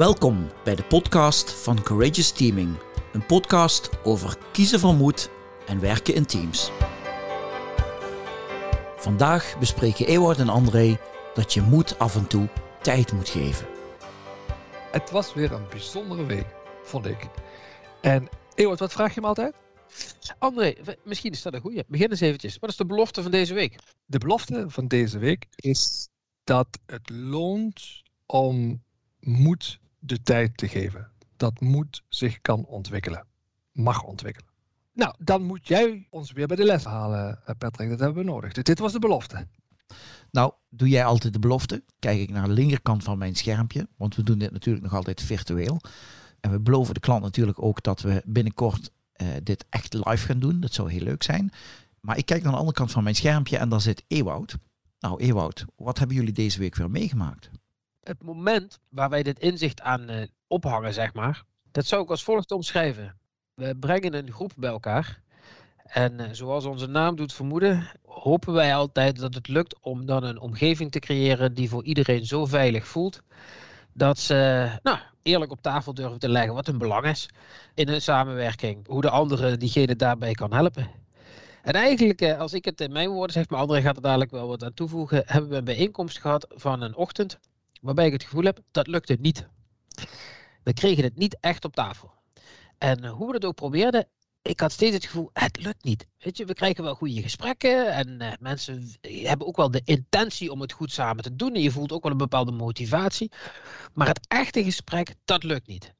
Welkom bij de podcast van Courageous Teaming. Een podcast over kiezen van moed en werken in teams. Vandaag bespreken Ewout en André dat je moed af en toe tijd moet geven. Het was weer een bijzondere week, vond ik. En Ewout, wat vraag je me altijd? André, misschien is dat een goeie. Begin eens eventjes. Wat is de belofte van deze week? De belofte van deze week is dat het loont om moed de tijd te geven. Dat moed zich kan ontwikkelen. Mag ontwikkelen. Nou, dan moet jij ons weer bij de les halen, eh, Patrick. Dat hebben we nodig. Dit was de belofte. Nou, doe jij altijd de belofte? Kijk ik naar de linkerkant van mijn schermpje, want we doen dit natuurlijk nog altijd virtueel. En we beloven de klant natuurlijk ook dat we binnenkort uh, dit echt live gaan doen. Dat zou heel leuk zijn. Maar ik kijk naar de andere kant van mijn schermpje en daar zit Ewoud. Nou, Ewoud, wat hebben jullie deze week weer meegemaakt? Het moment waar wij dit inzicht aan uh, ophangen, zeg maar, dat zou ik als volgt omschrijven. We brengen een groep bij elkaar. En uh, zoals onze naam doet vermoeden, hopen wij altijd dat het lukt om dan een omgeving te creëren die voor iedereen zo veilig voelt. Dat ze nou, eerlijk op tafel durven te leggen wat hun belang is in een samenwerking. Hoe de andere diegene daarbij kan helpen. En eigenlijk, eh, als ik het in mijn woorden zeg, maar André gaat er dadelijk wel wat aan toevoegen, hebben we een bijeenkomst gehad van een ochtend waarbij ik het gevoel heb, dat lukte niet. We kregen het niet echt op tafel. En hoe we het ook probeerden, ik had steeds het gevoel, het lukt niet. Weet je, we krijgen wel goede gesprekken en uh, mensen hebben ook wel de intentie om het goed samen te doen. En je voelt ook wel een bepaalde motivatie. Maar het echte gesprek, dat lukt niet.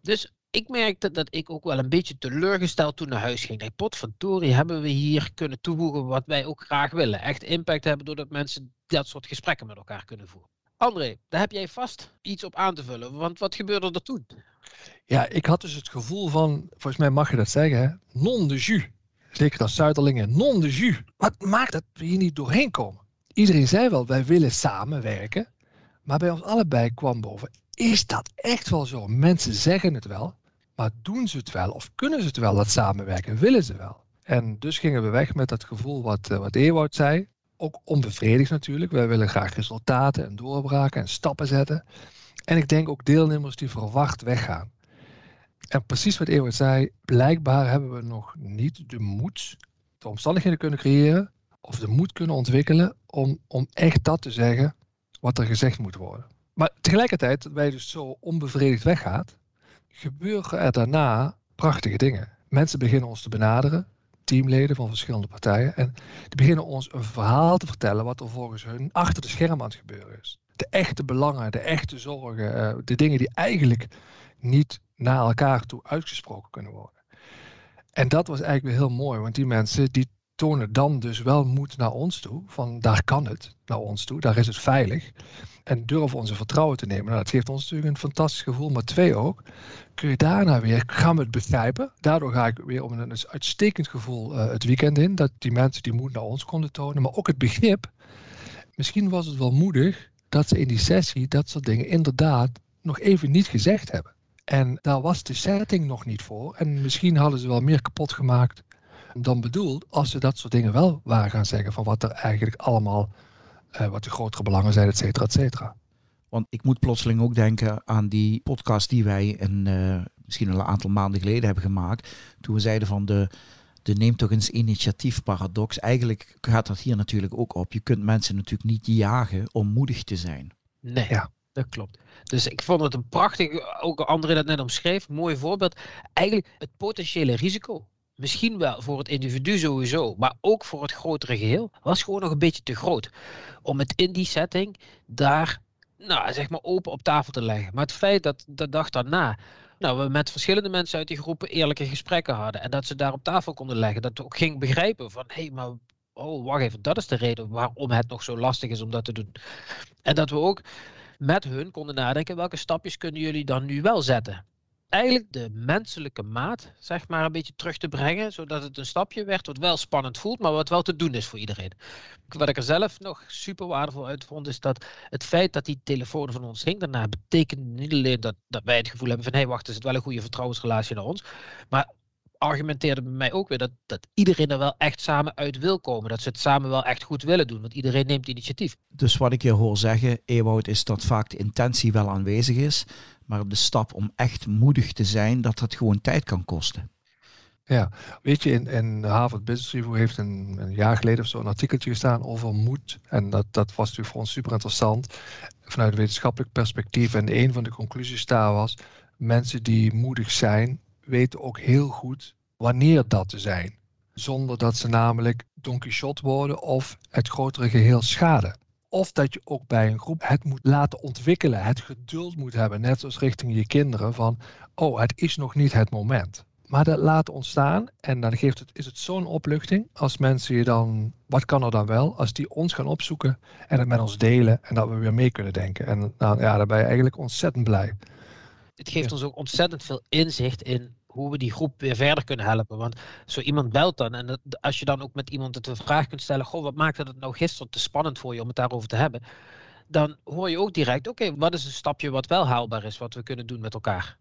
Dus ik merkte dat ik ook wel een beetje teleurgesteld toen naar huis ging. Ik potverdorie, hebben we hier kunnen toevoegen wat wij ook graag willen. Echt impact hebben doordat mensen dat soort gesprekken met elkaar kunnen voeren. André, daar heb jij vast iets op aan te vullen. Want wat gebeurde er toen? Ja, ik had dus het gevoel van, volgens mij mag je dat zeggen, hè? non de jus. Zeker als Zuiderlingen, non de jus. Wat maakt dat we hier niet doorheen komen? Iedereen zei wel, wij willen samenwerken. Maar bij ons allebei kwam boven, is dat echt wel zo? Mensen zeggen het wel, maar doen ze het wel? Of kunnen ze het wel, dat samenwerken? Willen ze wel? En dus gingen we weg met dat gevoel wat, eh, wat zei ook onbevredigd natuurlijk. Wij willen graag resultaten en doorbraken en stappen zetten. En ik denk ook deelnemers die verwacht weggaan. En precies wat Ewout zei, blijkbaar hebben we nog niet de moed, de omstandigheden kunnen creëren of de moed kunnen ontwikkelen om, om echt dat te zeggen wat er gezegd moet worden. Maar tegelijkertijd, dat wij dus zo onbevredigd weggaat, gebeuren er daarna prachtige dingen. Mensen beginnen ons te benaderen teamleden van verschillende partijen. En die beginnen ons een verhaal te vertellen wat er volgens hun achter de schermen aan het gebeuren is. De echte belangen, de echte zorgen, uh, de dingen die eigenlijk niet naar elkaar toe uitgesproken kunnen worden. En dat was eigenlijk weer heel mooi, want die mensen die tonen dan dus wel moed naar ons toe. Van daar kan het naar ons toe, daar is het veilig. En durven onze vertrouwen te nemen. Nou, dat geeft ons natuurlijk een fantastisch gevoel. Maar twee ook, kun je daarna weer, gaan we het begrijpen. Daardoor ga ik weer om een uitstekend gevoel uh, het weekend in. Dat die mensen die moed naar ons konden tonen. Maar ook het begrip. Misschien was het wel moedig dat ze in die sessie dat soort dingen inderdaad nog even niet gezegd hebben. En daar was de setting nog niet voor. En misschien hadden ze wel meer kapot gemaakt dan bedoeld als ze dat soort dingen wel waren gaan zeggen van wat er eigenlijk allemaal, uh, wat de grotere belangen zijn, et cetera, et cetera. Want ik moet plotseling ook denken aan die podcast die wij in, uh, misschien al een aantal maanden geleden hebben gemaakt. Toen we zeiden van de, de neem toch eens initiatief paradox. Eigenlijk gaat dat hier natuurlijk ook op. Je kunt mensen natuurlijk niet jagen om moedig te zijn. Nee. Ja. Dat klopt. Dus ik vond het een prachtig, ook André dat net omschreef, mooi voorbeeld. Eigenlijk het potentiële risico misschien wel voor het individu sowieso, maar ook voor het grotere geheel, was gewoon nog een beetje te groot. Om het in die setting daar, nou, zeg maar open op tafel te leggen. Maar het feit dat de dag daarna, nou, we met verschillende mensen uit die groepen eerlijke gesprekken hadden en dat ze daar op tafel konden leggen, dat we ook gingen begrijpen van, hé, hey, maar oh, wacht even, dat is de reden waarom het nog zo lastig is om dat te doen. En dat we ook met hun konden nadenken, welke stapjes kunnen jullie dan nu wel zetten? Eigenlijk de menselijke maat, zeg maar, een beetje terug te brengen. Zodat het een stapje werd wat wel spannend voelt, maar wat wel te doen is voor iedereen. Wat ik er zelf nog super waardevol uit vond, is dat het feit dat die telefoon van ons ging daarna, betekent niet alleen dat, dat wij het gevoel hebben van hey, wacht, is het wel een goede vertrouwensrelatie naar ons. Maar argumenteerde bij mij ook weer dat, dat iedereen er wel echt samen uit wil komen. Dat ze het samen wel echt goed willen doen, want iedereen neemt initiatief. Dus wat ik je hoor zeggen, Ewout, is dat vaak de intentie wel aanwezig is, Maar de stap om echt moedig te zijn, dat dat gewoon tijd kan kosten. Ja, weet je, in, in Harvard Business Review heeft een, een, jaar geleden of zo een artikeltje gestaan over moed. En dat, dat was natuurlijk voor ons super interessant vanuit een wetenschappelijk perspectief. En een van de conclusies daar was, mensen die moedig zijn, weten ook heel goed wanneer dat te zijn. Zonder dat ze namelijk Don Quixote worden of het grotere geheel schaden. Of dat je ook bij een groep het moet laten ontwikkelen, het geduld moet hebben, net zoals richting je kinderen van, oh, het is nog niet het moment. Maar dat laten ontstaan en dan geeft het, is het zo'n opluchting als mensen je dan, wat kan er dan wel, als die ons gaan opzoeken en het met ons delen en dat we weer mee kunnen denken. En nou, ja, daar ben je eigenlijk ontzettend blij. Het geeft ons ook ontzettend veel inzicht in hoe we die groep weer verder kunnen helpen. Want zo iemand belt dan en als je dan ook met iemand het een vraag kunt stellen, goh, wat maakte het nou gisteren te spannend voor je om het daarover te hebben? Dan hoor je ook direct, oké, wat is een stapje wat wel haalbaar is, wat we kunnen doen met elkaar?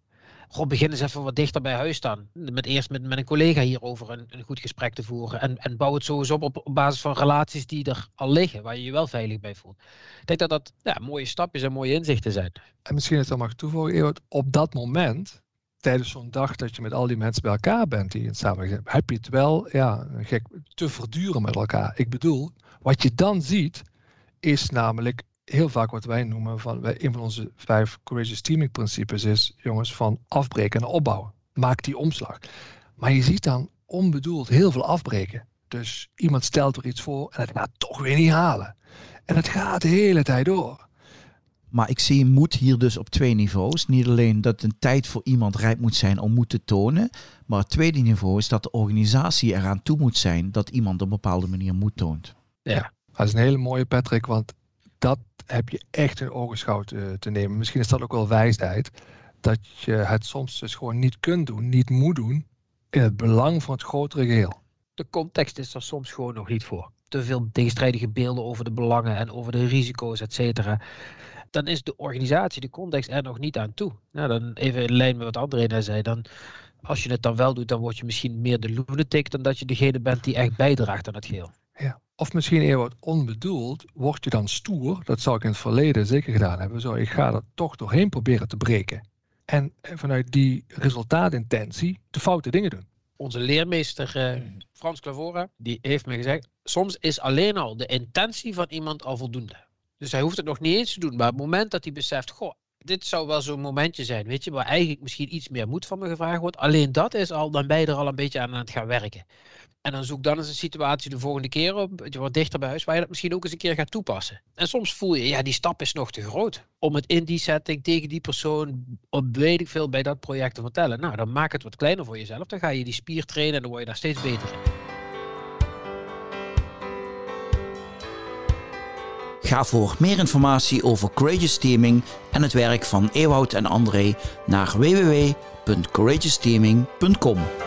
Goh, begin eens even wat dichter bij huis staan. Met eerst met, met een collega hierover een, een goed gesprek te voeren. En, en bouw het sowieso op, op basis van relaties die er al liggen, waar je je wel veilig bij voelt. Ik denk dat dat ja, mooie stapjes en mooie inzichten zijn. En misschien het dan mag toevoegen, op dat moment tijdens zo'n dag dat je met al die mensen bij elkaar bent die in samen heb je het wel ja, gek, te verduren met elkaar. Ik bedoel, wat je dan ziet, is namelijk heel vaak wat wij noemen van een van onze vijf courageous teaming principes is, jongens, van afbreken en opbouwen. Maak die omslag. Maar je ziet dan onbedoeld heel veel afbreken. Dus iemand stelt er iets voor en het gaat toch weer niet halen. En het gaat de hele tijd door. Maar ik zie moed hier dus op twee niveaus. Niet alleen dat een tijd voor iemand rijp moet zijn om moed te tonen. Maar het tweede niveau is dat de organisatie eraan toe moet zijn dat iemand op een bepaalde manier moed toont. Ja, dat is een hele mooie Patrick, want dat heb je echt in ogenschouw te, te nemen. Misschien is dat ook wel wijsheid. Dat je het soms dus gewoon niet kunt doen, niet moet doen, in het belang van het grotere geheel. De context is er soms gewoon nog niet voor. Te veel tegenstrijdige beelden over de belangen en over de risico's, et cetera dan is de organisatie, de context er nog niet aan toe. Nou, dan even in lijn met wat André net zei, dan als je het dan wel doet, dan word je misschien meer de lunatic dan dat je degene bent die echt bijdraagt aan het geheel. Ja. Of misschien eerder wat onbedoeld, word je dan stoer, dat zou ik in het verleden zeker gedaan hebben, zo ik ga er toch doorheen proberen te breken. En vanuit die resultaatintentie de foute dingen doen. Onze leermeester eh, Frans Clavora, die heeft me gezegd, soms is alleen al de intentie van iemand al voldoende. Dus hij hoeft het nog niet eens te doen. Maar op het moment dat hij beseft, goh, dit zou wel zo'n momentje zijn, weet je, waar eigenlijk misschien iets meer moed van me gevraagd wordt. Alleen dat is al, dan ben je er al een beetje aan aan het gaan werken. En dan zoek dan eens een situatie de volgende keer op, wordt dichter bij huis, waar je dat misschien ook eens een keer gaat toepassen. En soms voel je, ja, die stap is nog te groot. Om het in die setting tegen die persoon, op weet ik veel, bij dat project te vertellen. Nou, dan maak het wat kleiner voor jezelf. Dan ga je die spier trainen en dan word je daar steeds beter in. Ga voor meer informatie over Courageous Teaming en het werk van Ewout en André naar www.courageousteaming.com.